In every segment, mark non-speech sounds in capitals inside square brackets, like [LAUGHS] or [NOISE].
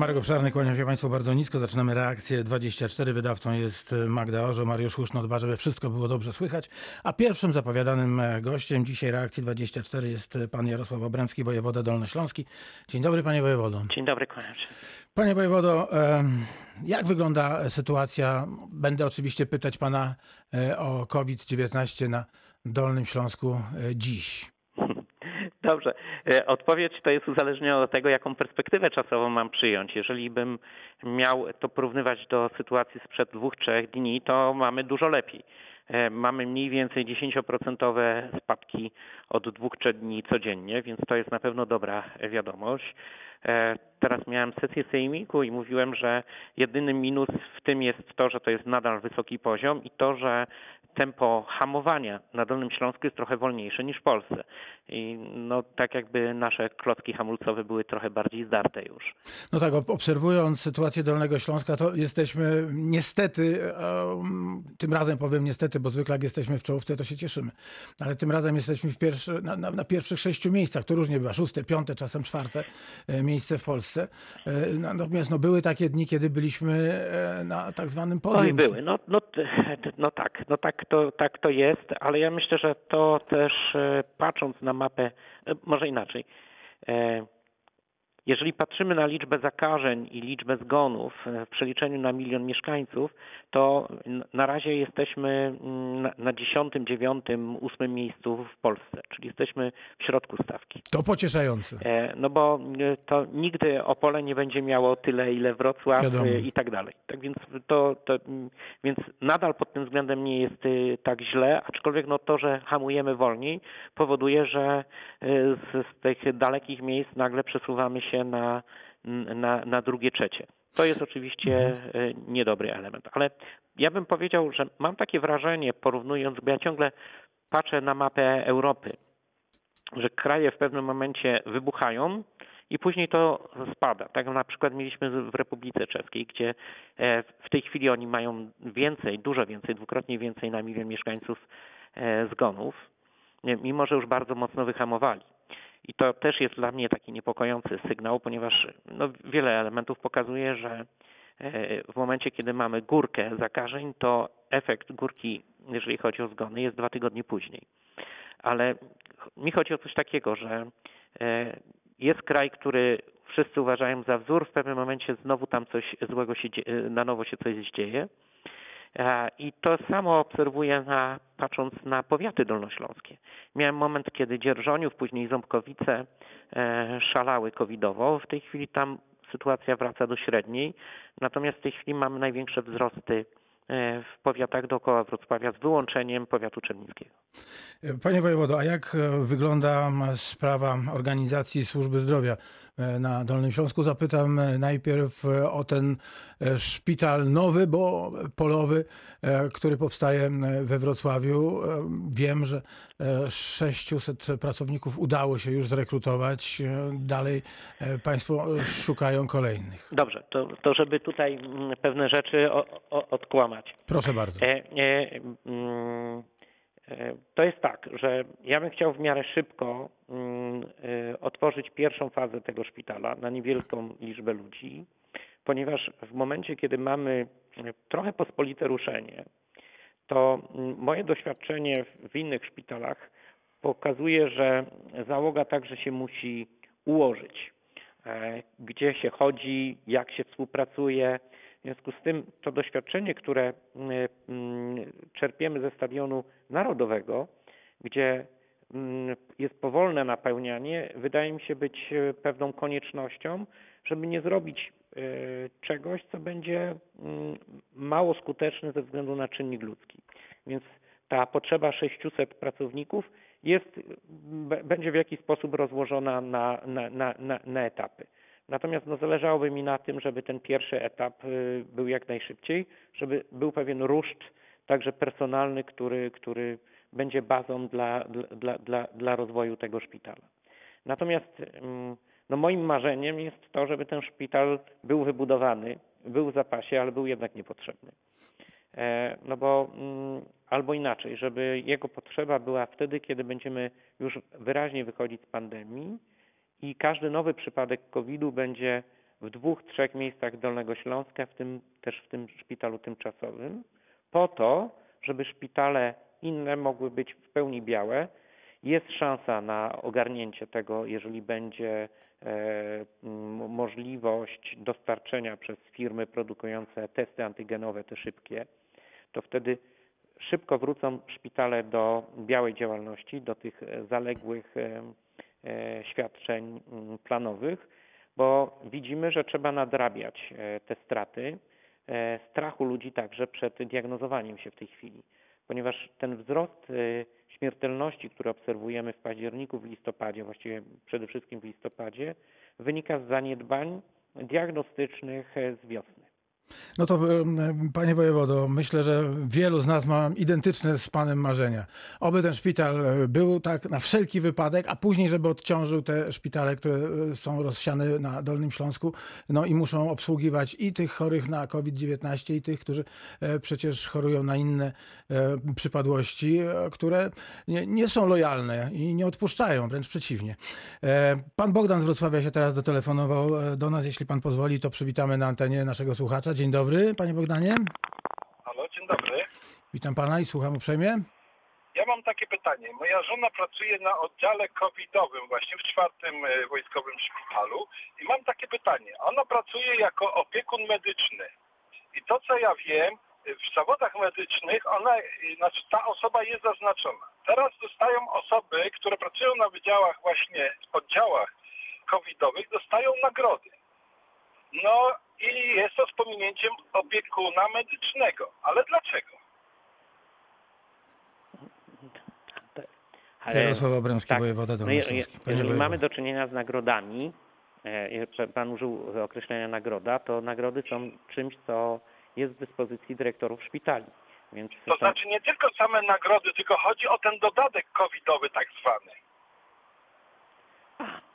Marek Obszarny, kłaniam się Państwu bardzo nisko. Zaczynamy reakcję 24. Wydawcą jest Magda Orzo, Mariusz Huszno dba, żeby wszystko było dobrze słychać. A pierwszym zapowiadanym e, gościem dzisiaj reakcji 24 jest pan Jarosław Obremski, wojewoda dolnośląski. Dzień dobry panie wojewodo. Dzień dobry, kłaniam się. Panie wojewodo, jak wygląda sytuacja? Będę oczywiście pytać pana e, o COVID-19 na Dolnym Śląsku e, dziś. Dobrze. E, Odpowiedź to jest uzależniona od tego, jaką perspektywę czasową mam przyjąć. Jeżeli bym miał to porównywać do sytuacji sprzed dwóch, trzech dni, to mamy dużo lepiej. E, Mamy mniej więcej 10% spadki od dwóch, trzech dni codziennie, więc to jest na pewno dobra wiadomość. E, Teraz miałem sesję sejmiku i mówiłem, że jedyny minus w tym jest to, że to jest nadal wysoki poziom i to, że tempo hamowania na Dolnym Śląsku jest trochę wolniejsze niż w Polsce. I no tak jakby nasze klocki hamulcowe były trochę bardziej zdarte już. No tak, ob- obserwując sytuację Dolnego Śląska, to jesteśmy niestety, em, tym razem powiem niestety, bo zwykle jak jesteśmy w czołówce, to się cieszymy, ale tym razem jesteśmy pierwszy, na, na, na pierwszych sześciu miejscach, to różnie bywa, szóste, piąte, czasem czwarte e, miejsce w Polsce. E, Natomiast no, były takie dni, kiedy byliśmy e, na tak zwanym podium. Oj, były. No, no, no tak, no tak to, tak to jest, ale ja myślę, że to też e, patrząc na mapę, e, może inaczej. Jeżeli patrzymy na liczbę zakażeń i liczbę zgonów e, w przeliczeniu na milion mieszkańców, to na razie jesteśmy mm, na- dziesiątym, dziewiątym, ósmym miejscu w Polsce, czyli jesteśmy w środku stawki. To pocieszające. E, No bo e, to nigdy Opole nie będzie miało tyle, ile Wrocław Wiadomo. i tak dalej. Tak więc to, to mm, więc nadal pod tym względem nie jest e, tak źle, aczkolwiek no to, że hamujemy wolniej, powoduje, że e, z, z tych dalekich miejsc nagle przesuwamy się na, na, na drugie, trzecie. To jest oczywiście e, niedobry element, ale ja bym powiedział, że mam takie wrażenie, porównując, bo ja ciągle patrzę na mapę Europy, że kraje w pewnym momencie wybuchają i później to spada. Tak na przykład mieliśmy w Republice Czeskiej, gdzie e, w tej chwili oni mają więcej, dużo więcej, dwukrotnie więcej na milion mieszkańców e, zgonów, mimo że już bardzo mocno wyhamowali. I to też jest dla mnie taki niepokojący sygnał, ponieważ no, wiele elementów pokazuje, że e, w momencie, kiedy mamy górkę zakażeń, to efekt górki, jeżeli chodzi o zgony, jest dwa tygodnie później. Ale mi chodzi o coś takiego, że e, jest kraj, który wszyscy uważają za wzór, w pewnym momencie znowu tam coś złego się na nowo się coś dzieje. I to samo obserwuję na, patrząc na powiaty dolnośląskie. Miałem moment, kiedy Dzierżoniów, później Ząbkowice e, szalały covidowo. W tej chwili tam sytuacja wraca do średniej. Natomiast w tej chwili mamy największe wzrosty e, w powiatach dookoła Wrocławia z wyłączeniem powiatu czernińskiego. Panie wojewodo, a jak e, wygląda sprawa organizacji służby zdrowia na Dolnym Śląsku? Zapytam e, najpierw e, o ten e, szpital nowy, bo polowy, e, który powstaje we Wrocławiu. E, Wiem, że e, 600 pracowników udało się już zrekrutować. E, Dalej e, państwo szukają kolejnych. Dobrze, to, to żeby tutaj mm, pewne rzeczy o, o, odkłamać. Proszę bardzo. E, e, mm, e, To jest tak, że ja bym chciał w miarę szybko mm, e, otworzyć pierwszą fazę tego szpitala na niewielką liczbę ludzi, ponieważ w momencie, kiedy mamy trochę pospolite ruszenie, to moje doświadczenie w- innych szpitalach pokazuje, że załoga także się musi ułożyć. E, Gdzie się chodzi, jak się współpracuje. W związku z tym to doświadczenie, które mm, czerpiemy ze stadionu narodowego, gdzie jest powolne napełnianie, wydaje mi się być e, pewną koniecznością, żeby nie zrobić e, czegoś, co będzie mm, mało skuteczne ze względu na czynnik ludzki. Więc ta potrzeba 600 pracowników jest, będzie w jakiś sposób rozłożona na, na, na, na, na etapy. Natomiast no, zależałoby mi na tym, żeby ten pierwszy etap y, był jak najszybciej, żeby był pewien ruszt także personalny, który, który będzie bazą dla, dla, dla, dla rozwoju tego szpitala. Natomiast mm, no moim marzeniem jest to, żeby ten szpital był wybudowany, był w zapasie, ale był jednak niepotrzebny. E, No bo mm, albo inaczej, żeby jego potrzeba była wtedy, kiedy będziemy już wyraźnie wychodzić z pandemii i każdy nowy przypadek COVID-u będzie w dwóch, trzech miejscach Dolnego Śląska, w tym też w tym szpitalu tymczasowym, po to, żeby szpitale inne mogły być w pełni białe. Jest szansa na ogarnięcie tego, jeżeli będzie e, możliwość dostarczenia przez firmy produkujące testy antygenowe, te szybkie, to wtedy szybko wrócą szpitale do białej działalności, do tych zaległych e, e, świadczeń planowych, bo widzimy, że trzeba nadrabiać te straty strachu ludzi także przed diagnozowaniem się w tej chwili, ponieważ ten wzrost e, śmiertelności, który obserwujemy w październiku, w listopadzie, właściwie przede wszystkim w listopadzie, wynika z zaniedbań diagnostycznych e, z wiosny. No to panie wojewodo, myślę, że wielu z nas ma identyczne z panem marzenia. Oby ten szpital e, był tak na wszelki wypadek, a później, żeby odciążył te szpitale, które e, są rozsiane na Dolnym Śląsku, no i muszą obsługiwać i tych chorych na COVID-19 i tych, którzy e, przecież chorują na inne przypadłości, które nie, nie są lojalne i nie odpuszczają, wręcz przeciwnie. Pan Bogdan z Wrocławia się teraz dotelefonował do nas. Jeśli pan pozwoli, to przywitamy na antenie naszego słuchacza. Dzień dobry, panie Bogdanie. Halo, dzień dobry. Witam pana i słucham uprzejmie. Ja mam takie pytanie. Moja żona pracuje na oddziale covidowym właśnie w czwartym e, wojskowym szpitalu i mam takie pytanie. Ona pracuje jako opiekun medyczny i to co ja wiem, e, w zawodach medycznych ona, e, znaczy ta osoba jest zaznaczona. Teraz dostają osoby, które pracują na wydziałach właśnie, oddziałach covidowych, dostają nagrody. No i jest to z pominięciem opiekuna medycznego. Ale dlaczego? Ale- Jarosław Obremski, tak. wojewoda No, dolnośląski. Panie jeżeli mamy do czynienia z nagrodami, e, pan użył określenia nagroda, to nagrody są czymś, co jest w dyspozycji dyrektorów szpitali. Więc To znaczy nie tylko same nagrody, tylko chodzi o ten dodatek covidowy tak zwany.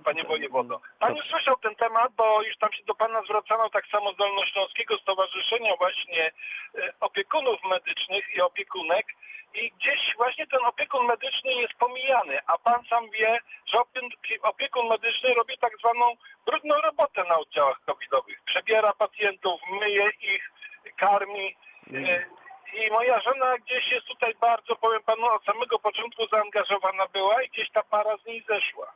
Panie wojewodo. Pan już słyszał ten temat, bo już tam się do pana zwracano tak samo z Dolnośląskiego Stowarzyszenia właśnie e, opiekunów medycznych i opiekunek i gdzieś właśnie ten opiekun medyczny jest pomijany, a pan sam wie, że opie- opiekun medyczny robi tak zwaną brudną robotę na oddziałach covidowych. Przebiera pacjentów, myje ich, karmi. e, I moja żona gdzieś jest tutaj bardzo, powiem panu, od samego początku zaangażowana była i gdzieś ta para z niej zeszła.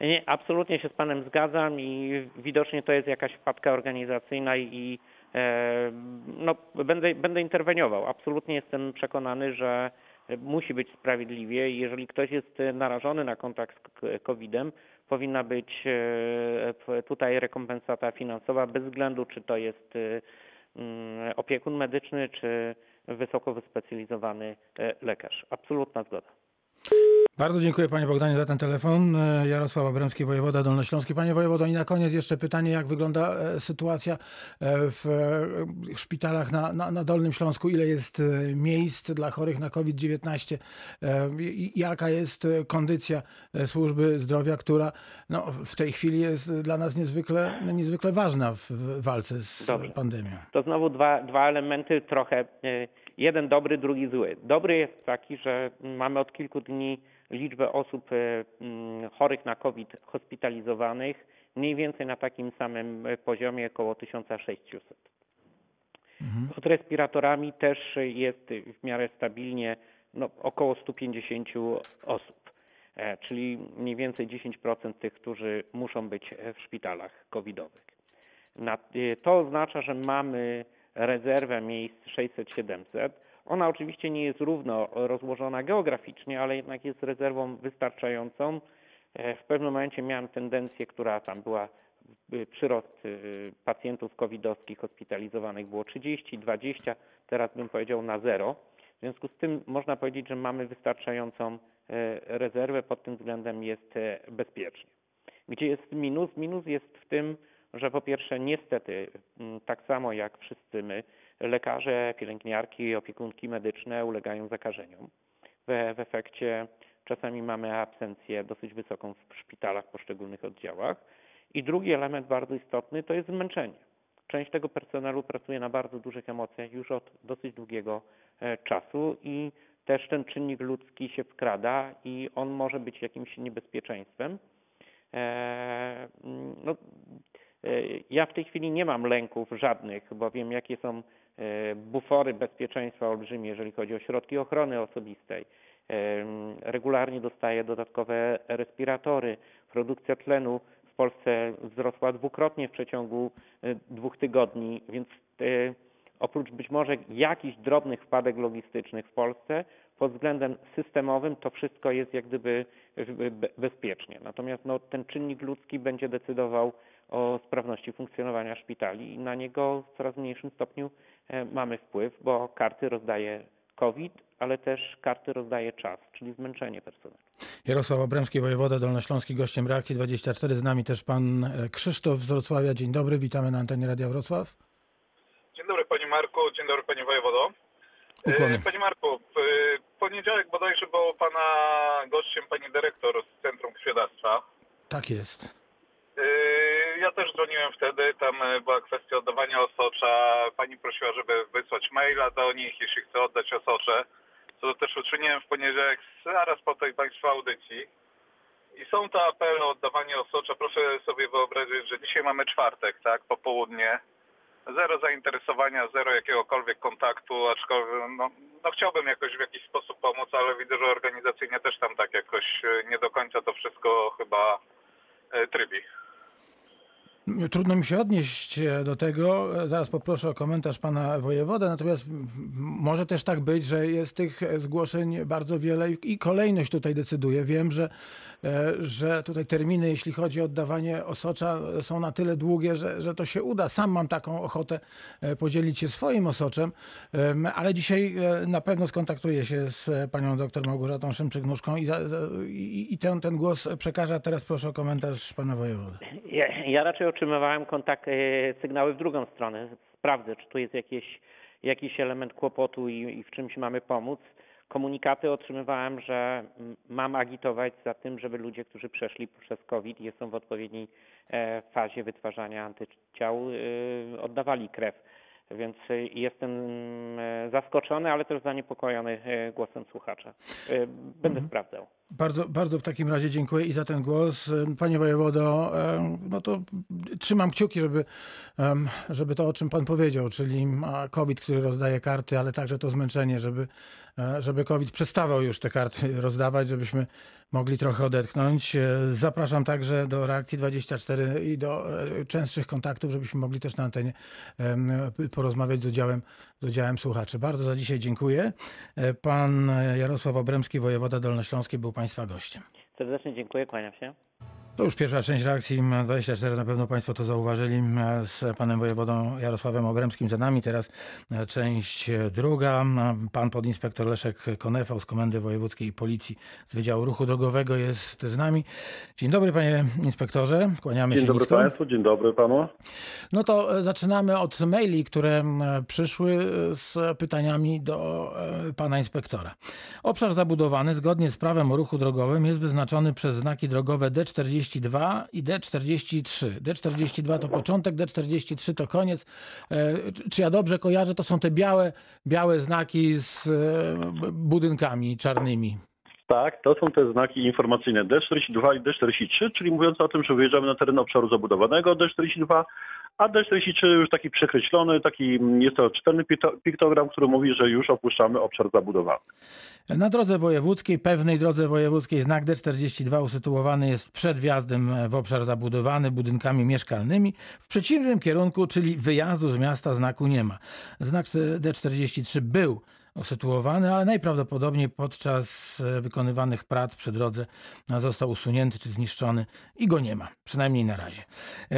Nie, absolutnie się z panem zgadzam i widocznie to jest jakaś wpadka organizacyjna i, e, no, będę, będę interweniował. Absolutnie jestem przekonany, że musi być sprawiedliwie i jeżeli ktoś jest narażony na kontakt z COVID-em, powinna być e, tutaj rekompensata finansowa bez względu, czy to jest e, mm, opiekun medyczny, czy wysoko wyspecjalizowany lekarz. Absolutna zgoda. Bardzo dziękuję panie Bogdanie za ten telefon. E, Jarosław Obremski, wojewoda dolnośląski. Panie wojewodo i na koniec jeszcze pytanie, jak wygląda e, sytuacja e, w szpitalach na, na, na Dolnym Śląsku? Ile jest miejsc dla chorych na COVID-19? E, i Jaka jest kondycja służby zdrowia, która no, w tej chwili jest dla nas niezwykle, niezwykle ważna w walce z Dobrze. pandemią? To znowu dwa, dwa elementy trochę, jeden dobry, drugi zły. Dobry jest taki, że mamy od kilku dni liczbę osób e, mm, chorych na COVID hospitalizowanych mniej więcej na takim samym e, poziomie, około 1600. Pod respiratorami też jest w miarę stabilnie no, około 150 osób, e, czyli mniej więcej 10% tych, którzy muszą być w szpitalach covidowych. To oznacza, że mamy rezerwę miejsc 600-700. Ona oczywiście nie jest równo rozłożona geograficznie, ale jednak jest rezerwą wystarczającą. E, W pewnym momencie miałem tendencję, która tam była, przyrost y, pacjentów covidowskich hospitalizowanych było 30, 20, teraz bym powiedział na zero. W związku z tym można powiedzieć, że mamy wystarczającą e, rezerwę, pod tym względem jest e, bezpiecznie. Gdzie jest minus? Minus jest w tym, że po pierwsze niestety m, tak samo jak wszyscy my, lekarze, pielęgniarki, opiekunki medyczne ulegają zakażeniom. W, w efekcie czasami mamy absencję dosyć wysoką w szpitalach, w poszczególnych oddziałach. I drugi element bardzo istotny to jest zmęczenie. Część tego personelu pracuje na bardzo dużych emocjach już od dosyć długiego e, czasu i też ten czynnik ludzki się wkrada i on może być jakimś niebezpieczeństwem. E, mm, no, Ja w tej chwili nie mam lęków żadnych, bo wiem jakie są bufory bezpieczeństwa olbrzymie, jeżeli chodzi o środki ochrony osobistej. Regularnie dostaję dodatkowe respiratory. Produkcja tlenu w Polsce wzrosła dwukrotnie w przeciągu dwóch tygodni, więc oprócz być może jakichś drobnych wpadek logistycznych w Polsce, pod względem systemowym to wszystko jest jak gdyby bezpiecznie. Natomiast no, ten czynnik ludzki będzie decydował o sprawności funkcjonowania szpitali i na niego w coraz mniejszym stopniu mamy wpływ, bo karty rozdaje COVID, ale też karty rozdaje czas, czyli zmęczenie personelu. Jarosław Obremski, wojewoda dolnośląski, gościem Reakcji 24. Z nami też pan Krzysztof z Wrocławia. Dzień dobry, witamy na antenie Radia Wrocław. Dzień dobry Panie Marku, dzień dobry Panie Wojewodo. Ukłony. Panie Marku, w poniedziałek bodajże było Pana gościem Pani Dyrektor z Centrum Krwiodawstwa. Tak jest. Ja też dzwoniłem wtedy, tam była kwestia oddawania osocza. Pani prosiła, żeby wysłać maila do nich, jeśli chce oddać osocze. Co też uczyniłem w poniedziałek, zaraz po tej Państwa audycji. I są to apele o oddawanie osocza. Proszę sobie wyobrazić, że dzisiaj mamy czwartek, tak, popołudnie. Zero zainteresowania, zero jakiegokolwiek kontaktu, aczkolwiek no, no chciałbym jakoś w jakiś sposób pomóc, ale widzę, że organizacyjnie też tam tak jakoś nie do końca to wszystko chyba trybi. Trudno mi się odnieść do tego. Zaraz poproszę o komentarz pana wojewoda. Natomiast może też tak być, że jest tych zgłoszeń bardzo wiele i kolejność tutaj decyduje. Wiem, że, że tutaj terminy, jeśli chodzi o oddawanie osocza, są na tyle długie, że, że to się uda. Sam mam taką ochotę podzielić się swoim osoczem, ale dzisiaj na pewno skontaktuję się z panią doktor Małgorzatą Szymczyk-Nóżką i, i, i ten, ten głos przekażę. Teraz proszę o komentarz pana wojewody. Ja, ja raczej otrzymywałem kontakt, sygnały w drugą stronę. Sprawdzę, czy tu jest jakieś, jakiś element kłopotu i, i w czymś mamy pomóc. Komunikaty otrzymywałem, że mam agitować za tym, żeby ludzie, którzy przeszli przez COVID i są w odpowiedniej fazie wytwarzania antyciał, oddawali krew. Więc jestem zaskoczony, ale też zaniepokojony głosem słuchacza. Będę mhm. sprawdzał. Bardzo, bardzo w takim razie dziękuję i za ten głos. Panie wojewodo, no to trzymam kciuki, żeby, żeby to, o czym pan powiedział, czyli COVID, który rozdaje karty, ale także to zmęczenie, żeby, żeby COVID przestawał już te karty rozdawać, żebyśmy mogli trochę odetchnąć. Zapraszam także do Reakcji 24 i do częstszych kontaktów, żebyśmy mogli też na antenie porozmawiać z udziałem, z udziałem słuchaczy. Bardzo za dzisiaj dziękuję. Pan Jarosław Obremski, wojewoda dolnośląski, był Państwa gościem. Serdecznie dziękuję, kłaniam się. To już pierwsza część reakcji 24. Na pewno Państwo to zauważyli z panem wojewodą Jarosławem Obremskim za nami. Teraz część druga. Pan podinspektor Leszek Konefał z Komendy Wojewódzkiej Policji z Wydziału Ruchu Drogowego jest z nami. Dzień dobry panie inspektorze. Kłaniamy dzień się dobry nisko. Państwu, dzień dobry Panu. No to zaczynamy od maili, które przyszły z pytaniami do pana inspektora. Obszar zabudowany zgodnie z prawem o ruchu drogowym jest wyznaczony przez znaki drogowe D40 D42 i D43. D42 to początek, D43 to koniec. Czy ja dobrze kojarzę? To są te białe, białe znaki z budynkami czarnymi. Tak, to są te znaki informacyjne D42 i D43, czyli mówiące o tym, że wyjeżdżamy na teren obszaru zabudowanego D42, a D43 już taki przekreślony, taki jest to czytelny piktogram, który mówi, że już opuszczamy obszar zabudowany. Na drodze wojewódzkiej, pewnej drodze wojewódzkiej znak D42 usytuowany jest przed wjazdem w obszar zabudowany budynkami mieszkalnymi. W przeciwnym kierunku, czyli wyjazdu z miasta znaku nie ma. Znak D43 był usytuowany, ale najprawdopodobniej podczas wykonywanych prac przy drodze został usunięty czy zniszczony i go nie ma, przynajmniej na razie.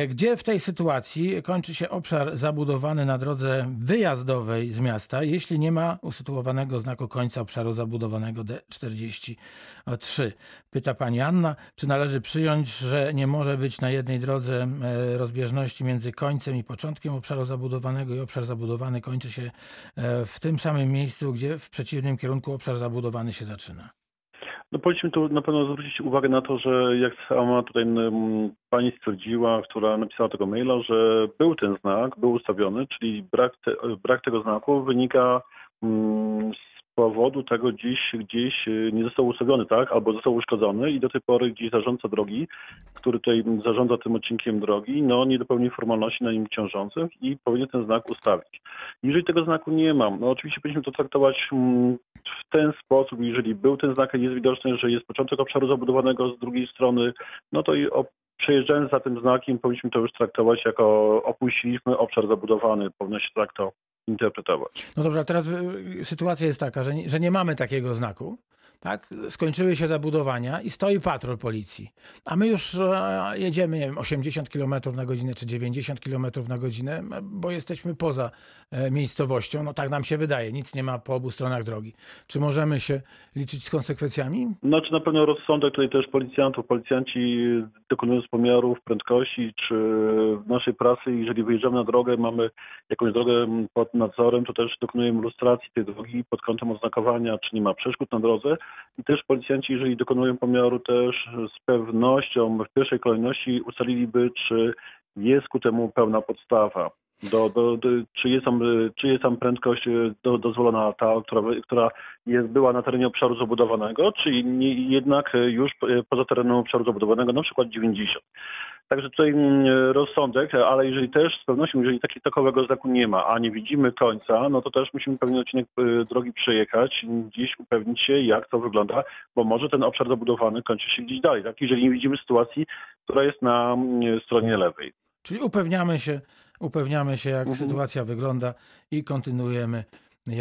Gdzie w tej sytuacji kończy się obszar zabudowany na drodze wyjazdowej z miasta, jeśli nie ma usytuowanego znaku końca obszaru zabudowanego D43? Pyta pani Anna, czy należy przyjąć, że nie może być na jednej drodze rozbieżności między końcem i początkiem obszaru zabudowanego i obszar zabudowany kończy się w tym samym miejscu, gdzie w przeciwnym kierunku obszar zabudowany się zaczyna. No powinniśmy tu na pewno zwrócić uwagę na to, że jak sama tutaj pani stwierdziła, która napisała tego maila, że był ten znak, był ustawiony, czyli brak, te, brak tego znaku wynika z powodu tego gdzieś, gdzieś y, nie został ustawiony, tak, albo został uszkodzony i do tej pory gdzieś zarządca drogi, który tutaj zarządza tym odcinkiem drogi, no nie dopełnił formalności na nim ciążących i powinien ten znak ustawić. Jeżeli tego znaku nie mam, no oczywiście powinniśmy to traktować mm, w ten sposób, jeżeli był ten znak, jest widoczny, że jest początek obszaru zabudowanego z drugiej strony, no to i przejeżdżając za tym znakiem powinniśmy to już traktować jako opuściliśmy obszar zabudowany, powinno się tak to interpretować. No dobrze, a teraz y, sytuacja jest taka, że że nie mamy takiego znaku. Tak? Skończyły się zabudowania i stoi patrol policji. A my już e, jedziemy, nie wiem, 80 km na godzinę czy 90 km na godzinę, bo jesteśmy poza e, miejscowością. No tak nam się wydaje, nic nie ma po obu stronach drogi. Czy możemy się liczyć z konsekwencjami? No, czy na pewno rozsądek tutaj też policjantów. Policjanci dokonując pomiarów prędkości, czy w naszej pracy, jeżeli wyjeżdżamy na drogę, mamy jakąś drogę pod nadzorem, to też dokonujemy lustracji tej drogi pod kątem oznakowania, czy nie ma przeszkód na drodze. I też policjanci, jeżeli dokonują pomiaru, też z pewnością w pierwszej kolejności ustaliliby, czy jest ku temu pełna podstawa. Do, do, do, czy, jest tam, czy jest tam prędkość do, dozwolona ta, która, która jest, była na terenie obszaru zabudowanego, czy nie, jednak już poza terenem obszaru zabudowanego, na przykład 90. Także tutaj mm, rozsądek, ale jeżeli też z pewnością, jeżeli taki, takowego znaku nie ma, a nie widzimy końca, no to też musimy pewien odcinek drogi przejechać, gdzieś upewnić się, jak to wygląda, bo może ten obszar zabudowany kończy się gdzieś dalej, tak? Jeżeli nie widzimy sytuacji, która jest na mm, stronie lewej. Czyli upewniamy się, upewniamy się, jak Mhm. sytuacja wygląda i kontynuujemy.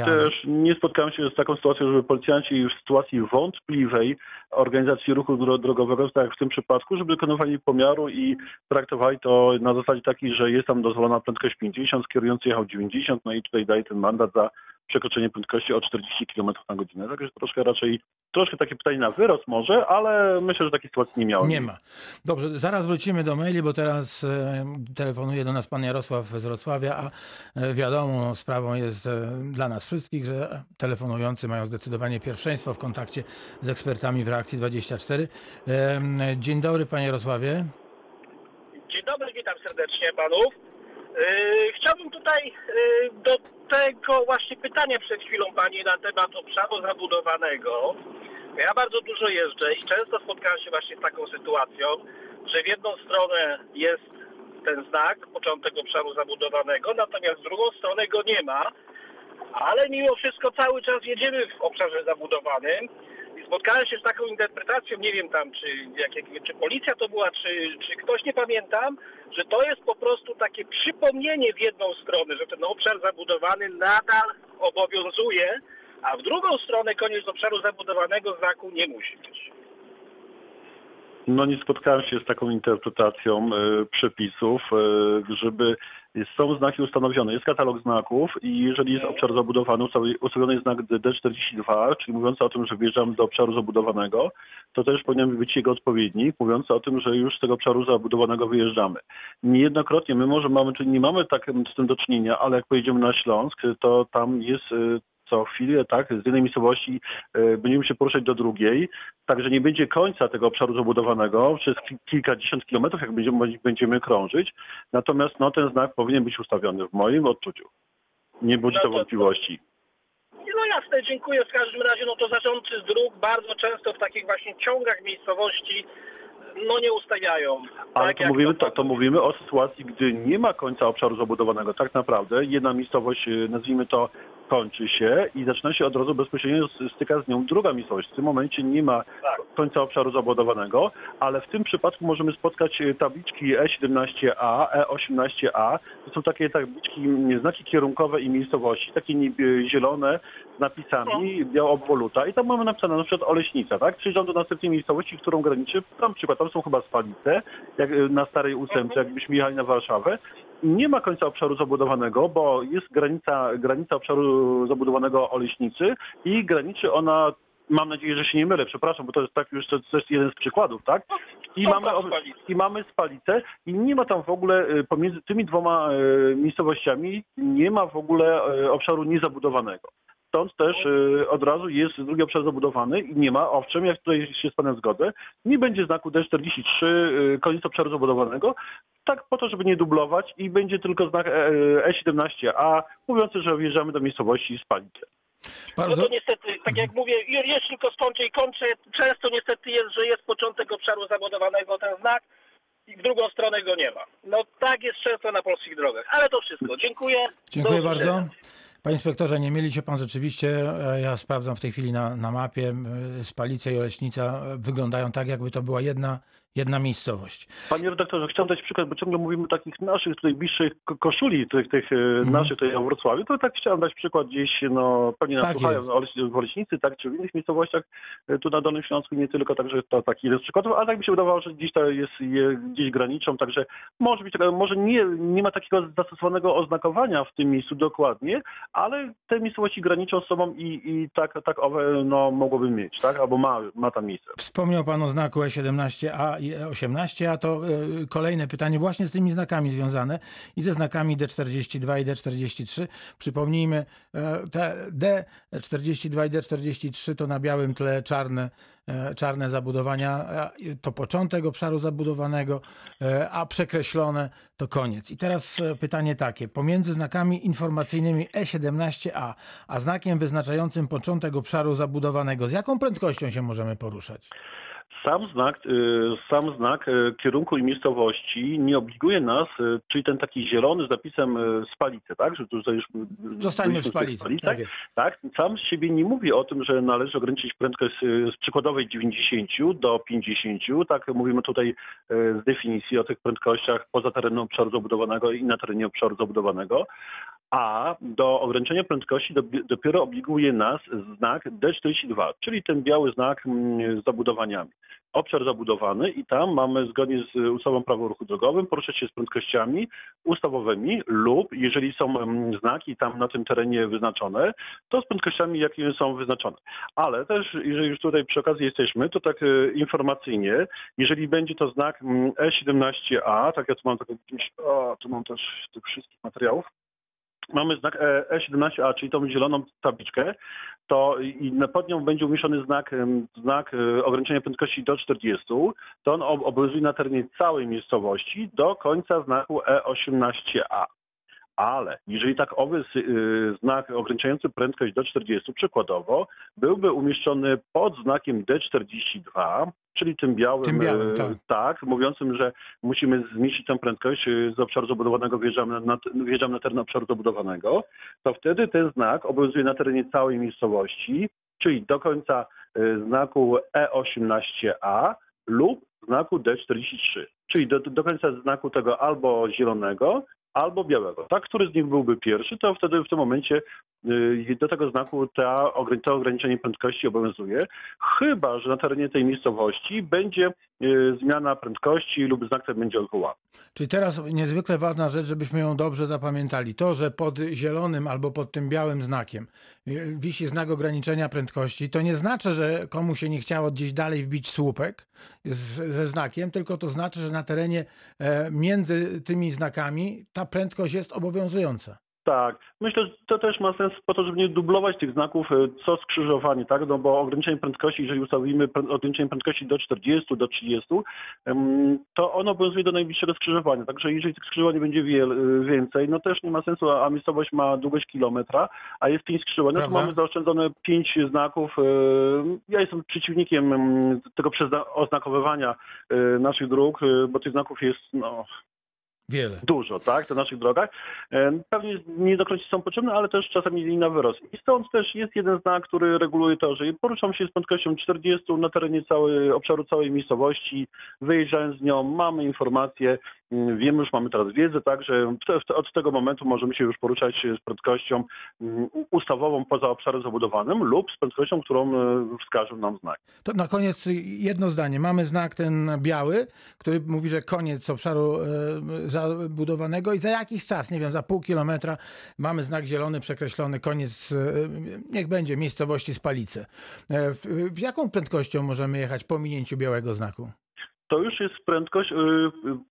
Też nie spotkałem się z taką sytuacją, żeby policjanci w sytuacji wątpliwej organizacji ruchu dro- drogowego, tak jak w tym przypadku, żeby dokonywali pomiaru i traktowali to na zasadzie takiej, że jest tam dozwolona prędkość 50, kierujący jechał 90, no i tutaj daje ten mandat za przekroczenie prędkości o 40 km na godzinę. Także troszkę raczej, troszkę takie pytanie na wyrost może, ale myślę, że takiej sytuacji nie miałem. Nie ma. Dobrze, zaraz wrócimy do maili, bo teraz e, telefonuje do nas pan Jarosław z Wrocławia, a e, wiadomo, sprawą jest e, dla nas wszystkich, że telefonujący mają zdecydowanie pierwszeństwo w kontakcie z ekspertami w Reakcji 24. E, Dzień dobry panie Jarosławie. Dzień dobry, witam serdecznie panów. Yy, chciałbym tutaj yy, do tego właśnie pytania przed chwilą pani na temat obszaru zabudowanego. Ja bardzo dużo jeżdżę i często spotkałem się właśnie z taką sytuacją, że w jedną stronę jest ten znak, początek obszaru zabudowanego, natomiast w drugą stronę go nie ma, ale mimo wszystko cały czas jedziemy w obszarze zabudowanym i spotkałem się z taką interpretacją, nie wiem tam, czy, jak, czy policja to była, czy, czy ktoś, nie pamiętam, że to jest po prostu takie przypomnienie w jedną stronę, że ten obszar zabudowany nadal obowiązuje, a w drugą stronę koniec obszaru zabudowanego znaku nie musi być. No nie spotkałem się z taką interpretacją e, przepisów, e, żeby są znaki ustanowione, jest katalog znaków i jeżeli jest obszar zabudowany, ustawi- ustawiony jest znak D42, czyli mówiący o tym, że wjeżdżamy do obszaru zabudowanego, to też powinien być jego odpowiednik, mówiący o tym, że już z tego obszaru zabudowanego wyjeżdżamy. Niejednokrotnie my może mamy, czyli nie mamy tak z tym do czynienia, ale jak pojedziemy na Śląsk, to tam jest e, co chwilę, tak, z jednej miejscowości e, będziemy się poruszać do drugiej, także nie będzie końca tego obszaru zabudowanego przez ki- kilkadziesiąt kilometrów, jak będziemy, będziemy krążyć. Natomiast no, ten znak powinien być ustawiony w moim odczuciu. Nie budzi No to to- wątpliwości. No jasne, dziękuję. W każdym razie, no to zarządcy dróg bardzo często w takich właśnie ciągach miejscowości no nie ustawiają. Ale Tak to, mówimy, to, to mówimy o sytuacji, gdy nie ma końca obszaru zabudowanego. Tak naprawdę jedna miejscowość, e, nazwijmy to, kończy się i zaczyna się od razu bezpośrednio styka z nią druga miejscowość. W tym momencie nie ma Tak. końca obszaru zabudowanego, ale w tym przypadku możemy spotkać e, tabliczki E17A, E18A. To są takie tabliczki, znaki kierunkowe i miejscowości, takie niebie- zielone z napisami, biała obwoluta i tam mamy napisane na przykład Oleśnica, tak? Przyjeżdżam do następnej miejscowości, którą graniczy, tam przykład, tam są chyba Spalice, jak e, na starej ósemce, jakbyśmy jechali na Warszawę. Nie ma końca obszaru zabudowanego, bo jest granica, granica obszaru zabudowanego Oleśnicy i graniczy ona Mam nadzieję, że się nie mylę, przepraszam, bo to jest tak już to, to jest jeden z przykładów, tak? I Są mamy, Spalice. I mamy Spalicę i nie ma tam w ogóle y, pomiędzy tymi dwoma y, miejscowościami nie ma w ogóle y, obszaru niezabudowanego. Stąd też y, od razu jest drugi obszar zabudowany i nie ma, owszem, jak tutaj się z Panem zgodzę, nie będzie znaku D43, y, koniec obszaru zabudowanego, tak po to, żeby nie dublować i będzie tylko znak e, E17A mówiący, że wjeżdżamy do miejscowości Spalice. No Bardzo, to niestety, tak jak mówię, jeszcze tylko skończę i kończę, często niestety jest, że jest początek obszaru zabudowanego ten znak i w drugą stronę go nie ma. No tak jest często na polskich drogach, ale to wszystko. Dziękuję. Dziękuję bardzo. Panie inspektorze, nie mieli się pan rzeczywiście, e, ja sprawdzam w tej chwili na, na mapie, e, Spalice i Oleśnica wyglądają tak, jakby to była jedna, jedna miejscowość. Panie redaktorze, chciałem dać przykład, bo ciągle mówimy o takich naszych tutaj bliższych ko- koszuli, tych, tych e, Mhm. naszych tutaj w Wrocławiu, to tak chciałem dać przykład gdzieś, no pewnie nas Tak słuchają jest. w Oleś- w Oleśnicy, tak, czy w innych miejscowościach e, tu na Dolnym Śląsku, nie tylko, także to taki z przykładów, ale tak mi się wydawało, że gdzieś to jest je, gdzieś graniczą, także może być, taka- może nie, nie ma takiego zastosowanego oznakowania w tym miejscu dokładnie, ale te miejscowości graniczą z sobą i, i tak, tak owe, no mogłoby mieć, tak, albo ma, ma tam miejsce. Wspomniał Pan o znaku E17A i E18, a to e, kolejne pytanie właśnie z tymi znakami związane i ze znakami D42 i D43. Przypomnijmy, e, te D42 i D43 to na białym tle czarne, e, czarne zabudowania, to początek obszaru zabudowanego, a przekreślone to koniec. I teraz pytanie takie, pomiędzy znakami informacyjnymi E17A, a znakiem wyznaczającym początek obszaru zabudowanego, z jaką prędkością się możemy poruszać? Sam znak, y, sam znak y, kierunku i miejscowości nie obliguje nas, y, czyli ten taki zielony z napisem Spalice, tak? Że tutaj już Zostańmy w Spalicy. Tak tak? Sam z siebie nie mówi o tym, że należy ograniczyć prędkość z przykładowej 90 do 50, tak? Mówimy tutaj z definicji o tych prędkościach poza terenem obszaru zabudowanego i na terenie obszaru zabudowanego, a do ograniczenia prędkości dopiero obliguje nas znak D42, czyli ten biały znak mm, z zabudowaniami. Obszar zabudowany i tam mamy zgodnie z ustawą prawo o ruchu drogowym poruszać się z prędkościami ustawowymi lub jeżeli są mm, znaki tam na tym terenie wyznaczone, to z prędkościami, jakie są wyznaczone. Ale też, jeżeli już tutaj przy okazji jesteśmy, to tak e, informacyjnie, jeżeli będzie to znak mm, E17A, tak ja tu mam taką, o, tu mam też tych wszystkich materiałów, mamy znak E- E17A, czyli tą zieloną tabliczkę, to i pod nią będzie umieszczony znak, znak e, ograniczenia prędkości do 40, to on ob- obowiązuje na terenie całej miejscowości do końca znaku E18A. Ale jeżeli tak owy sy- y, znak ograniczający prędkość do 40 przykładowo byłby umieszczony pod znakiem D42, czyli tym białym, Tym białym, y, tak. tak, mówiącym, że musimy zmniejszyć tę prędkość y, z obszaru zabudowanego, wjeżdżamy na, wjeżdżamy na teren obszaru zabudowanego, to wtedy ten znak obowiązuje na terenie całej miejscowości, czyli do końca znaku E18A lub znaku D43, czyli do, do końca znaku tego albo zielonego, albo białego. Tak, który z nich byłby pierwszy, to wtedy w tym momencie do tego znaku ta, to ograniczenie prędkości obowiązuje, chyba że na terenie tej miejscowości będzie y, zmiana prędkości lub znak ten będzie odwołany. Czyli teraz niezwykle ważna rzecz, żebyśmy ją dobrze zapamiętali. To, że pod zielonym albo pod tym białym znakiem y, wisi znak ograniczenia prędkości, to nie znaczy, że komu się nie chciało gdzieś dalej wbić słupek z, ze znakiem, tylko to znaczy, że na terenie e, między tymi znakami ta prędkość jest obowiązująca. Tak, myślę, że to też ma sens po to, żeby nie dublować tych znaków e, co skrzyżowanie, tak? No bo ograniczenie prędkości, jeżeli ustawimy ograniczenie prędkości do 40, do 30, em, to ono obowiązuje do najbliższego skrzyżowania. Także jeżeli tych skrzyżowań będzie e, więcej, no też nie ma sensu, a miejscowość ma długość kilometra, a jest pięć skrzyżowań, no to mamy zaoszczędzone pięć znaków. e, Ja jestem przeciwnikiem em, tego oznakowywania naszych dróg, bo tych znaków jest no, Wiele. dużo, tak, na naszych drogach. Pewnie nie do końca są potrzebne, ale też czasami i na wyrost. I stąd też jest jeden znak, który reguluje to, że poruszam się z prędkością 40 na terenie całej, obszaru całej miejscowości, wyjeżdżając z nią, mamy informacje, wiemy już, mamy teraz wiedzę, tak, że od tego momentu możemy się już poruszać z prędkością mm, ustawową poza obszarem zabudowanym lub z prędkością, którą e, wskaże nam znak. To na koniec jedno zdanie. Mamy znak ten biały, który mówi, że koniec obszaru e, zabudowanego i za jakiś czas, nie wiem, za pół kilometra mamy znak zielony przekreślony, koniec, e, niech będzie, miejscowości Spalice. E, w jaką prędkością możemy jechać po minięciu białego znaku? To już jest prędkość y, y,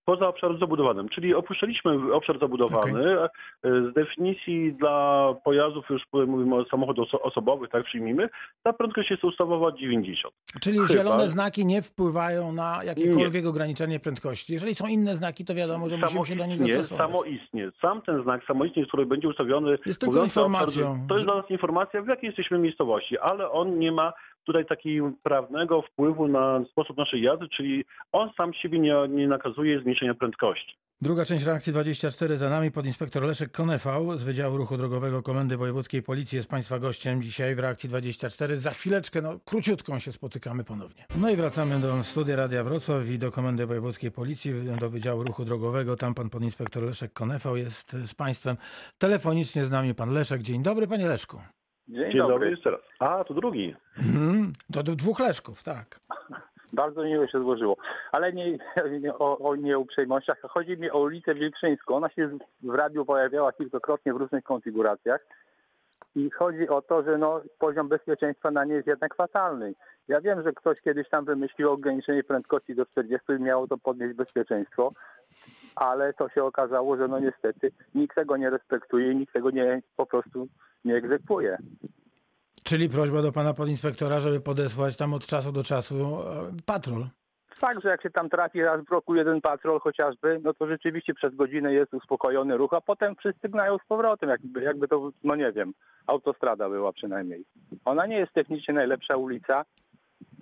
poza obszarem zabudowanym, czyli opuszczaliśmy obszar zabudowany. Y, Z definicji dla pojazdów, już mówimy o samochodach oso- osobowych, tak przyjmijmy, ta prędkość jest ustawowa 90. Czyli Chyba. zielone znaki nie wpływają na jakiekolwiek ograniczenie prędkości. Jeżeli są inne znaki, to wiadomo, że musimy się do nich Samoistnie, zastosować. samoistnie. Sam ten znak samoistnie, który będzie ustawiony... Jest tylko informacją, obszarze- To jest że- dla nas informacja, w jakiej jesteśmy miejscowości, ale on nie ma tutaj takiego prawnego wpływu na sposób naszej jazdy, czyli on sam siebie nie, nie nakazuje zmniejszenia prędkości. Druga część reakcji 24 za nami. Podinspektor Leszek Konefał z Wydziału Ruchu Drogowego Komendy Wojewódzkiej Policji jest Państwa gościem dzisiaj w reakcji 24. Za chwileczkę, no króciutką się spotykamy ponownie. No i wracamy do studia Radia Wrocław i do Komendy Wojewódzkiej Policji, do Wydziału Ruchu Drogowego. Tam pan podinspektor Leszek Konefał jest z Państwem. Telefonicznie z nami pan Leszek. Dzień dobry, panie Leszku. Dzień, Dzień dobry. dobry. jeszcze raz. A, to drugi. Mhm. To do dwóch Leszków, tak. [LAUGHS] Bardzo miło się złożyło. Ale nie, [LAUGHS] nie o, o nieuprzejmościach. Chodzi mi o ulicę Wilkrzyńską. Ona się w radiu pojawiała kilkakrotnie w różnych konfiguracjach. I chodzi o to, że no, poziom bezpieczeństwa na niej jest jednak fatalny. Ja wiem, że ktoś kiedyś tam wymyślił ograniczenie prędkości do 40 i miało to podnieść bezpieczeństwo, ale to się okazało, że no niestety nikt tego nie respektuje i nikt tego nie, po prostu nie egzekwuje. Czyli prośba do pana podinspektora, żeby podesłać tam od czasu do czasu e, patrol. Fakt, że jak się tam trafi raz w roku jeden patrol chociażby, no to rzeczywiście przez godzinę jest uspokojony ruch, a potem wszyscy gnają z powrotem, jakby, jakby to, no nie wiem, autostrada była przynajmniej. Ona nie jest technicznie najlepsza ulica.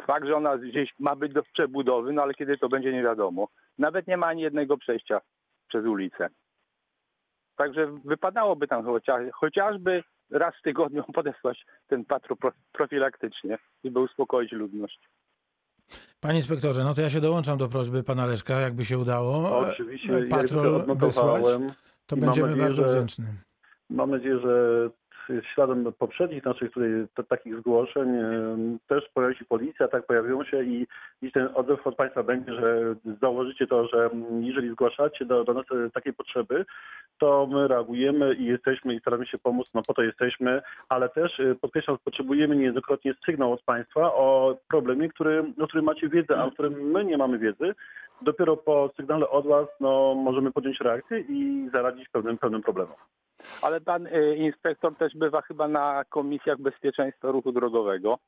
Fakt, że ona gdzieś ma być do przebudowy, no ale kiedy to będzie nie wiadomo. Nawet nie ma ani jednego przejścia przez ulicę. Także wypadałoby tam chociaż, chociażby raz w tygodniu [LAUGHS] podesłać ten patrol pro- profilaktycznie, żeby uspokoić ludność. Panie inspektorze, no to ja się dołączam do prośby pana Leszka, jakby się udało. Oczywiście, patrol wysłać, to będziemy nadzieję, bardzo wdzięczni. Mam nadzieję, że śladem poprzednich naszych tutaj takich zgłoszeń też pojawi się policja, tak pojawią się i, i ten odzew od Państwa będzie, że założycie to, że jeżeli zgłaszacie do, do nas e, takie potrzeby, to my reagujemy i jesteśmy i staramy się pomóc, no po to jesteśmy, ale też e, podkreślam, potrzebujemy niejednokrotnie sygnał od Państwa o problemie, który, o którym macie wiedzę, a o którym my nie mamy wiedzy. Dopiero po sygnale od Was no, możemy podjąć reakcję i zaradzić pewnym, pewnym problemom. Ale pan y, inspektor też bywa chyba na komisjach bezpieczeństwa ruchu drogowego.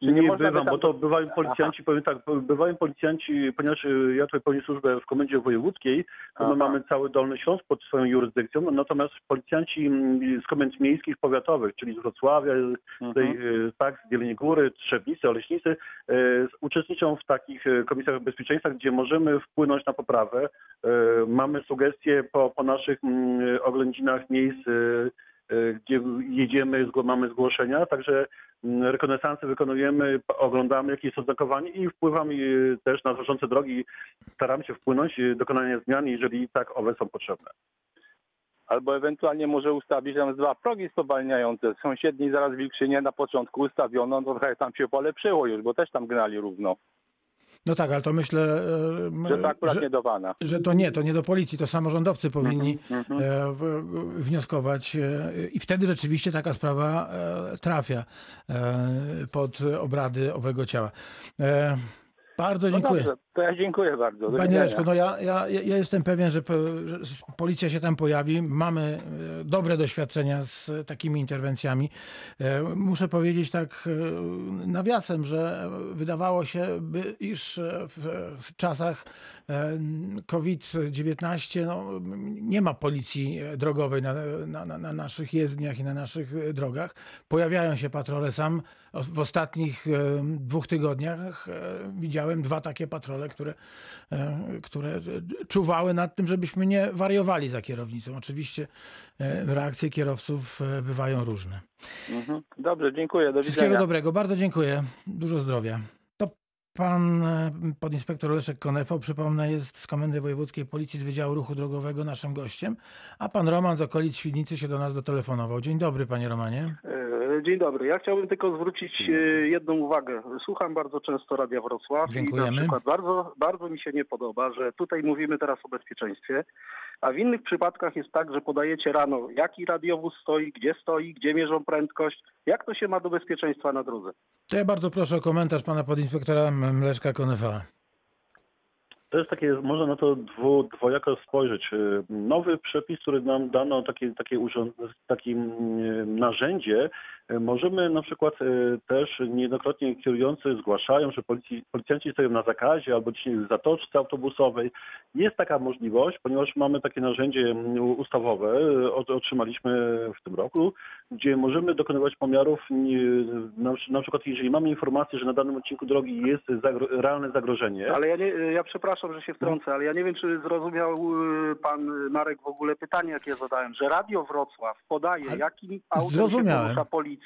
Czy Nie, by bywam, bo to bywają policjanci, powiem tak, bywają policjanci, ponieważ y, ja tutaj pełnię służbę w Komendzie Wojewódzkiej, to my Aha. mamy cały Dolny Śląsk pod swoją jurysdykcją, natomiast policjanci mm, z komend miejskich, powiatowych, czyli z Wrocławia, tutaj, Mhm. y, tak, z Jeleniej Góry, Trzebnicy, Oleśnicy, y, uczestniczą w takich y, komisjach bezpieczeństwa, gdzie możemy wpłynąć na poprawę. Y, Mamy sugestie po, po naszych mm, oględzinach miejsc, y, y, gdzie jedziemy, mamy zgłoszenia, także mm, rekonesansy wykonujemy, oglądamy jakie oznakowanie i wpływamy y, też na zarządce drogi, staramy się wpłynąć y, dokonania zmian, jeżeli tak owe są potrzebne. Albo ewentualnie może ustawić tam dwa progi spowalniające. W sąsiedniej zaraz Wilkrzynie na początku ustawiono, no trochę tam się polepszyło już, bo też tam gnali równo. No tak, ale to myślę, e, Że to akurat że, nie do wana. że to nie, to nie do policji, to samorządowcy powinni Mhm. e, w- wnioskować e, i wtedy rzeczywiście taka sprawa e, trafia e, pod obrady owego ciała. Bardzo No dziękuję. dobrze, to ja dziękuję bardzo. Do Panie. Leszku, no ja, ja, ja jestem pewien, że, po- że policja się tam pojawi. Mamy e, dobre doświadczenia z takimi interwencjami. E, Muszę powiedzieć tak e, nawiasem, że wydawało się, by, iż w, w czasach COVID-19 no, nie ma policji drogowej na, na, na, na naszych jezdniach i na naszych e, drogach. Pojawiają się patrole. Sam w ostatnich e, dwóch tygodniach e, widziałem dwa takie patrole, które, e, które e, czuwały nad tym, żebyśmy nie wariowali za kierownicą. Oczywiście e, reakcje kierowców e, bywają różne. Mhm. Dobrze, dziękuję. Do Wszystkiego widzenia. dobrego, bardzo dziękuję. Dużo zdrowia. Pan e, podinspektor Leszek Konefo, przypomnę, jest z Komendy Wojewódzkiej Policji z Wydziału Ruchu Drogowego naszym gościem, a pan Roman z okolic Świdnicy się do nas dotelefonował. Dzień dobry, panie Romanie. E, Dzień dobry. Ja chciałbym tylko zwrócić e, jedną uwagę. Słucham bardzo często Radia Wrocław Dziękujemy. i na przykład bardzo, bardzo mi się nie podoba, że tutaj mówimy teraz o bezpieczeństwie, a w innych przypadkach jest tak, że podajecie rano, jaki radiowóz stoi, gdzie stoi, gdzie mierzą prędkość, jak to się ma do bezpieczeństwa na drodze. To ja bardzo proszę o komentarz pana podinspektora M- Leszka Konefa. To jest takie, można na to dwu, dwojako spojrzeć. Y, Nowy przepis, który nam dano, takie, takie, urząd, takie narzędzie, możemy na przykład y, też niejednokrotnie kierujący zgłaszają, że policji, policjanci stoją na zakazie albo gdzieś w zatoczce autobusowej. Jest taka możliwość, ponieważ mamy takie narzędzie mm, ustawowe, o- otrzymaliśmy w tym roku, gdzie możemy dokonywać pomiarów, nie- na, przykład jeżeli mamy informację, że na danym odcinku drogi jest zagro, realne zagrożenie. Ale ja nie, ja przepraszam, że się wtrącę, ale ja nie wiem, czy zrozumiał pan Marek w ogóle pytanie, jakie zadałem, że Radio Wrocław podaje, jakim autem się porusza policja,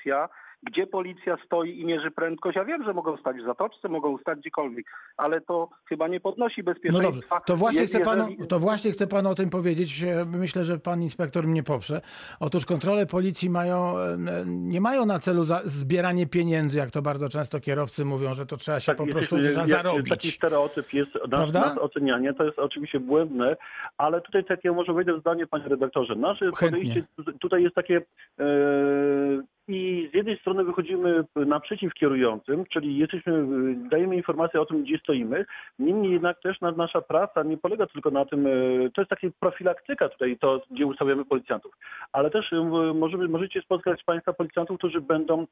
gdzie policja stoi i mierzy prędkość. Ja wiem, że mogą stać w zatoczce, mogą stać gdziekolwiek, ale to chyba nie podnosi No bezpieczeństwa. dobrze, to właśnie, chcę panu, jeżeli- to właśnie chcę panu o tym powiedzieć. Myślę, że pan inspektor mnie poprze. Otóż kontrole policji mają, e, nie mają na celu zbieranie pieniędzy, jak to bardzo często kierowcy mówią, że to trzeba się po prostu trzeba Tak, jest- zarobić. Taki stereotyp jest nas, Prawda? nas ocenianie, to jest oczywiście błędne, ale tutaj takie może wejdę w zdanie, panie redaktorze. Nasze Chętnie. podejście tu- tutaj jest takie e, i z jednej strony wychodzimy naprzeciw kierującym, czyli jesteśmy, e, dajemy informację o tym, gdzie stoimy. Niemniej jednak też na, nasza praca nie polega tylko na tym, e, to jest takie profilaktyka tutaj, to gdzie ustawiamy policjantów, ale też e, możemy, możecie spotkać państwa policjantów, którzy będą,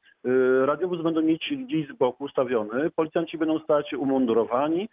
radiowóz będą mieć gdzieś z boku ustawiony, policjanci będą stać umundurowani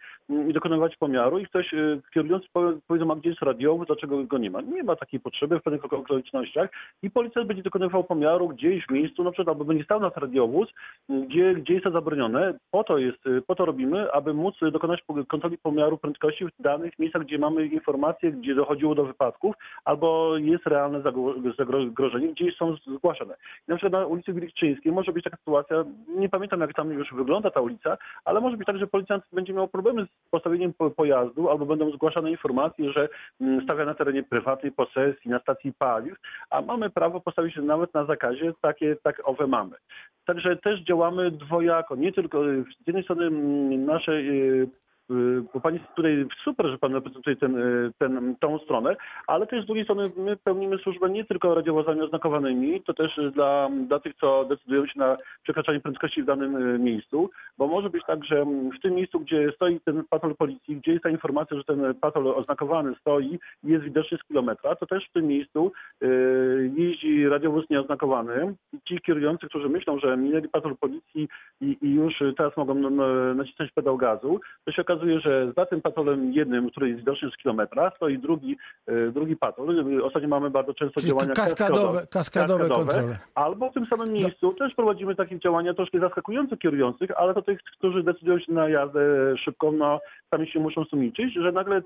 i dokonywać pomiaru i ktoś kierujący powie- powiedzą, a gdzie jest radiowóz, dlaczego go nie ma. Nie ma takiej potrzeby w pewnych ok- okolicznościach i policjant będzie dokonywał pomiaru gdzieś w miejscu, na przykład albo będzie stał na radiowóz, gdzie, gdzie jest to zabronione. Po to jest, po to robimy, aby móc dokonać kontroli pomiaru prędkości w danych miejscach, gdzie mamy informacje, gdzie dochodziło do wypadków, albo jest realne zagro- zagrożenie, gdzie są zgłaszane. Na przykład na ulicy Wilczyńskiej może być taka sytuacja, nie pamiętam jak tam już wygląda ta ulica, ale może być tak, że policjant będzie miał problemy z postawieniem po- pojazdu, albo będą zgłaszane informacje, że mm, stawia na terenie prywatnej posesji, na stacji paliw, a mamy prawo postawić nawet na zakazie, takie, tak owe mamy. Także też działamy dwojako, nie tylko z jednej strony nasze y, bo pani tutaj super, że pan reprezentuje ten, y, ten, tą stronę, ale też z drugiej strony my pełnimy służbę nie tylko radiowozami oznakowanymi, to też dla, dla tych, co decydują się na przekraczanie prędkości w danym y, miejscu, bo może być tak, że w tym miejscu, gdzie stoi ten patrol policji, gdzie jest ta informacja, że ten patrol oznakowany stoi i jest widoczny z kilometra, to też w tym miejscu y, jeździ radiowóz nieoznakowany ci kierujący, którzy myślą, że minęli patrol policji i, i już teraz mogą no, nacisnąć pedał gazu, to się okazuje, że za tym patrolem jednym, który jest widoczny z kilometra, stoi drugi, y, drugi patrol. Y, Ostatnio mamy bardzo często Czyli działania kaskadowe, kaskadowe kontrole. Albo w tym samym miejscu też prowadzimy takie działania troszkę zaskakujące kierujących, ale to tych, którzy decydują się na jazdę szybką, no sami się muszą sumiczyć, że nagle y,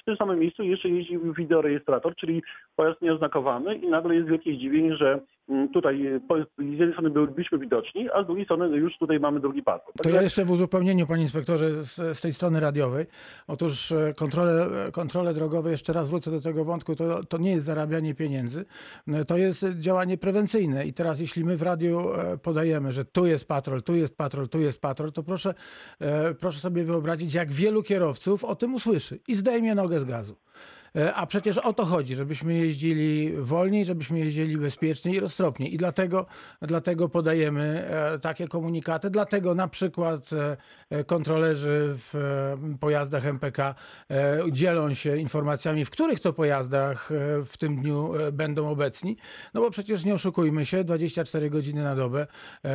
w tym samym miejscu jeszcze jeździ wideorejestrator, czyli pojazd nieoznakowany i nagle jest wielkie zdziwienie, że mm, tutaj z jednej strony byliśmy widoczni, a z drugiej strony już tutaj mamy drugi patrol. To Także- ja jeszcze w uzupełnieniu, panie inspektorze, z, z tej strony radiowej. Otóż e, kontrole, e, kontrole drogowe, jeszcze raz wrócę do tego wątku, to, to nie jest zarabianie pieniędzy, e, to jest działanie prewencyjne. I teraz jeśli my w radiu podajemy, że tu jest patrol, tu jest patrol, tu jest patrol, to proszę, proszę sobie wyobrazić, jak wielu kierowców o tym usłyszy i zdejmie nogę z gazu. E, A przecież o to chodzi, żebyśmy jeździli wolniej, żebyśmy jeździli bezpieczniej i roztropniej. I dlatego, dlatego podajemy e, takie komunikaty. Dlatego na przykład e, kontrolerzy w pojazdach MPK dzielą się informacjami, w których to pojazdach w tym dniu będą obecni. No bo przecież nie oszukujmy się, 24 godziny na dobę,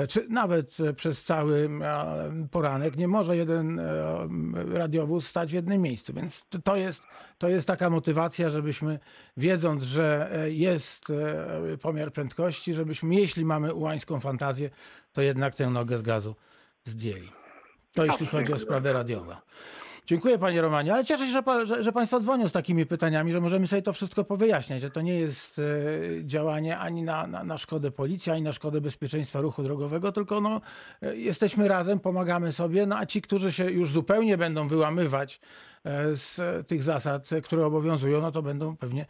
czy nawet przez cały poranek nie może jeden radiowóz stać w jednym miejscu. Więc to jest, to jest taka motywacja, żebyśmy wiedząc, że e, jest e, pomiar prędkości, żebyśmy, jeśli mamy ułańską fantazję, to jednak tę nogę z gazu zdjęli. To jeśli chodzi o sprawę radiową. Dziękuję panie Romanie, ale cieszę się, że, pa, że, że państwo dzwonią z takimi pytaniami, że możemy sobie to wszystko powyjaśniać, że to nie jest e, działanie ani na, na, na szkodę policji, ani na szkodę bezpieczeństwa ruchu drogowego, tylko no, e, jesteśmy razem, pomagamy sobie, no a ci, którzy się już zupełnie będą wyłamywać e, z tych zasad, które obowiązują, no to będą pewnie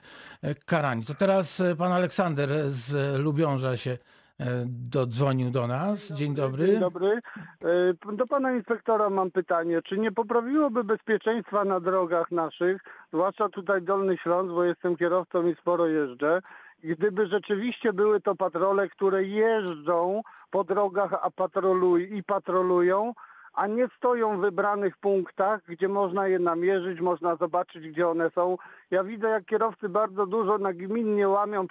karani. To teraz pan Aleksander z Lubiąża się dodzwonił do nas. Dzień dobry. Dzień dobry. E, Do pana inspektora mam pytanie. Czy nie poprawiłoby bezpieczeństwa na drogach naszych, zwłaszcza tutaj Dolny Śląsk, bo jestem kierowcą i sporo jeżdżę, gdyby rzeczywiście były to patrole, które jeżdżą po drogach a patroluj, i patrolują, a nie stoją w wybranych punktach, gdzie można je namierzyć, można zobaczyć, gdzie one są. Ja widzę, jak kierowcy bardzo dużo nagminnie łamią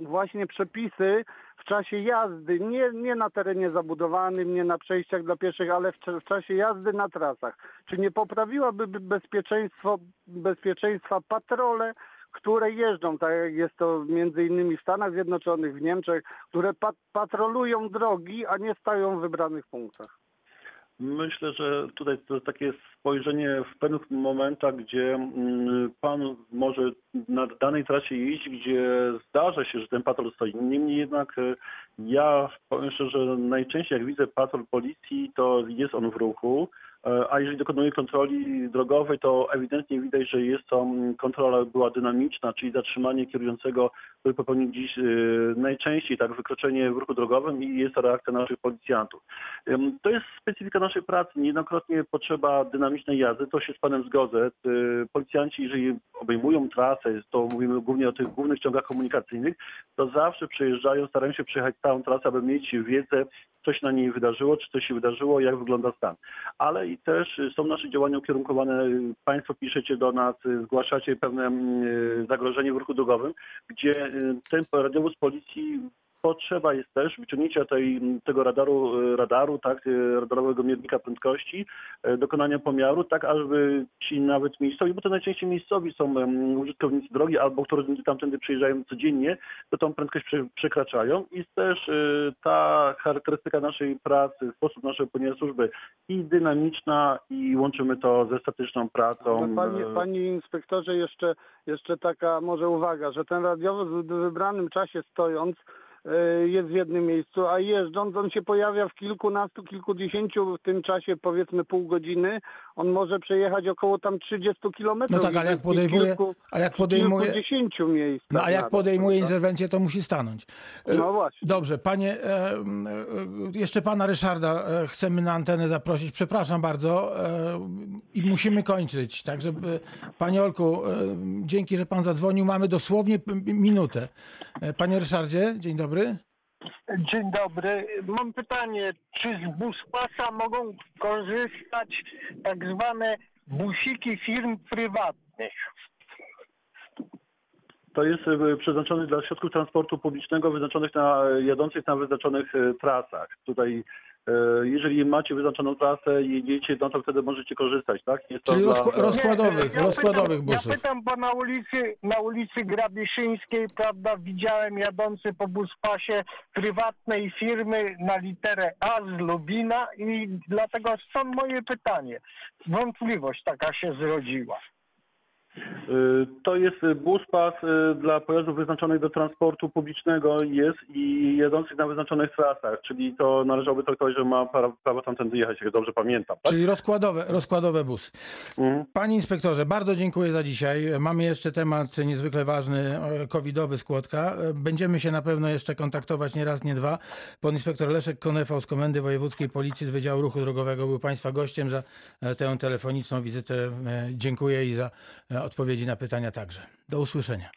właśnie przepisy w czasie jazdy, nie, nie na terenie zabudowanym, nie na przejściach dla pieszych, ale w, w czasie jazdy na trasach. Czy nie poprawiłaby by bezpieczeństwo, bezpieczeństwa patrole, które jeżdżą, tak jak jest to między innymi w Stanach Zjednoczonych, w Niemczech, które pat- patrolują drogi, a nie stają w wybranych punktach? Myślę, że tutaj to takie spojrzenie w pewnych momentach, gdzie mm, pan może na danej trasie jeździ, gdzie zdarza się, że ten patrol stoi. Niemniej jednak e, ja powiem szczerze, najczęściej jak widzę patrol policji, to jest on w ruchu. E, A jeżeli dokonuje kontroli drogowej, to ewidentnie widać, że jest to kontrola była dynamiczna, czyli zatrzymanie kierującego, który popełnił dziś e, najczęściej tak wykroczenie w ruchu drogowym i jest to reakcja naszych policjantów. To jest specyfika naszej pracy. Niejednokrotnie potrzeba dynamicznej jazdy, to się z panem zgodzę. Y, Policjanci, jeżeli obejmują trasę, to mówimy głównie o tych głównych ciągach komunikacyjnych, to zawsze przejeżdżają, starają się przejechać całą trasę, aby mieć wiedzę, co się na niej wydarzyło, czy coś się wydarzyło, jak wygląda stan. Ale i też są nasze działania ukierunkowane, państwo piszecie do nas, zgłaszacie pewne y, zagrożenie w ruchu drogowym, gdzie y, ten radiowóz policji Potrzeba jest też wyciągnięcia tej, tego radaru, radaru, tak, radarowego miernika prędkości, e, dokonania pomiaru, tak ażeby ci nawet miejscowi, bo to najczęściej miejscowi są użytkownicy drogi albo którzy tamtędy przyjeżdżają codziennie, to tą prędkość prze, przekraczają i też e, ta charakterystyka naszej pracy, sposób naszego pełnienia służby i dynamiczna i łączymy to ze statyczną pracą. Panie, e, panie inspektorze, jeszcze, jeszcze taka może uwaga, że ten radiowóz w wybranym czasie stojąc jest w jednym miejscu, a jeżdżąc on się pojawia w kilkunastu, kilkudziesięciu w tym czasie powiedzmy pół godziny. On może przejechać około tam 30 kilometrów. No tak, ale jak podejmuje- kilku- a jak podejmuje- Kilkudziesięciu miejscach. No a jak nawet, podejmuje prawda? interwencję, to musi stanąć. E, No właśnie. Dobrze, panie, e, e, jeszcze pana Ryszarda chcemy na antenę zaprosić. Przepraszam bardzo i musimy kończyć. Także panie Olku, dzięki, że pan zadzwonił. Mamy dosłownie minutę. Panie Ryszardzie, dzień dobry. Dzień dobry. Mam pytanie, czy z buspasa mogą korzystać tak zwane busiki firm prywatnych? To jest e, przeznaczony dla środków transportu publicznego wyznaczonych na jadących na wyznaczonych e, trasach. Tutaj e, jeżeli macie wyznaczoną trasę i jedziecie, no to wtedy możecie korzystać, tak? Jest Czyli dla- rozkła- dla- rozkładowych, ja rozkładowych pytam, busów. Ja pytam, bo na ulicy, na ulicy Grabieszyńskiej, prawda, widziałem jadący po buspasie prywatnej firmy na literę A z Lubina i dlatego stąd moje pytanie. Wątpliwość taka się zrodziła. Y, To jest buspas y, dla pojazdów wyznaczonych do transportu publicznego jest i jadących na wyznaczonych trasach, czyli to należałoby traktować, że ma prawo, tamtędy jechać, jak dobrze pamiętam. Tak? Czyli rozkładowe, rozkładowe busy. Mhm. Panie inspektorze, bardzo dziękuję za dzisiaj. Mamy jeszcze temat niezwykle ważny, e, covidowy Skłodka. E, Będziemy się na pewno jeszcze kontaktować nie raz, nie dwa. Pan inspektor Leszek Konefał z Komendy Wojewódzkiej Policji z Wydziału Ruchu Drogowego był Państwa gościem za e, tę telefoniczną wizytę. Dziękuję i za odpowiedzi na pytania także. Do usłyszenia.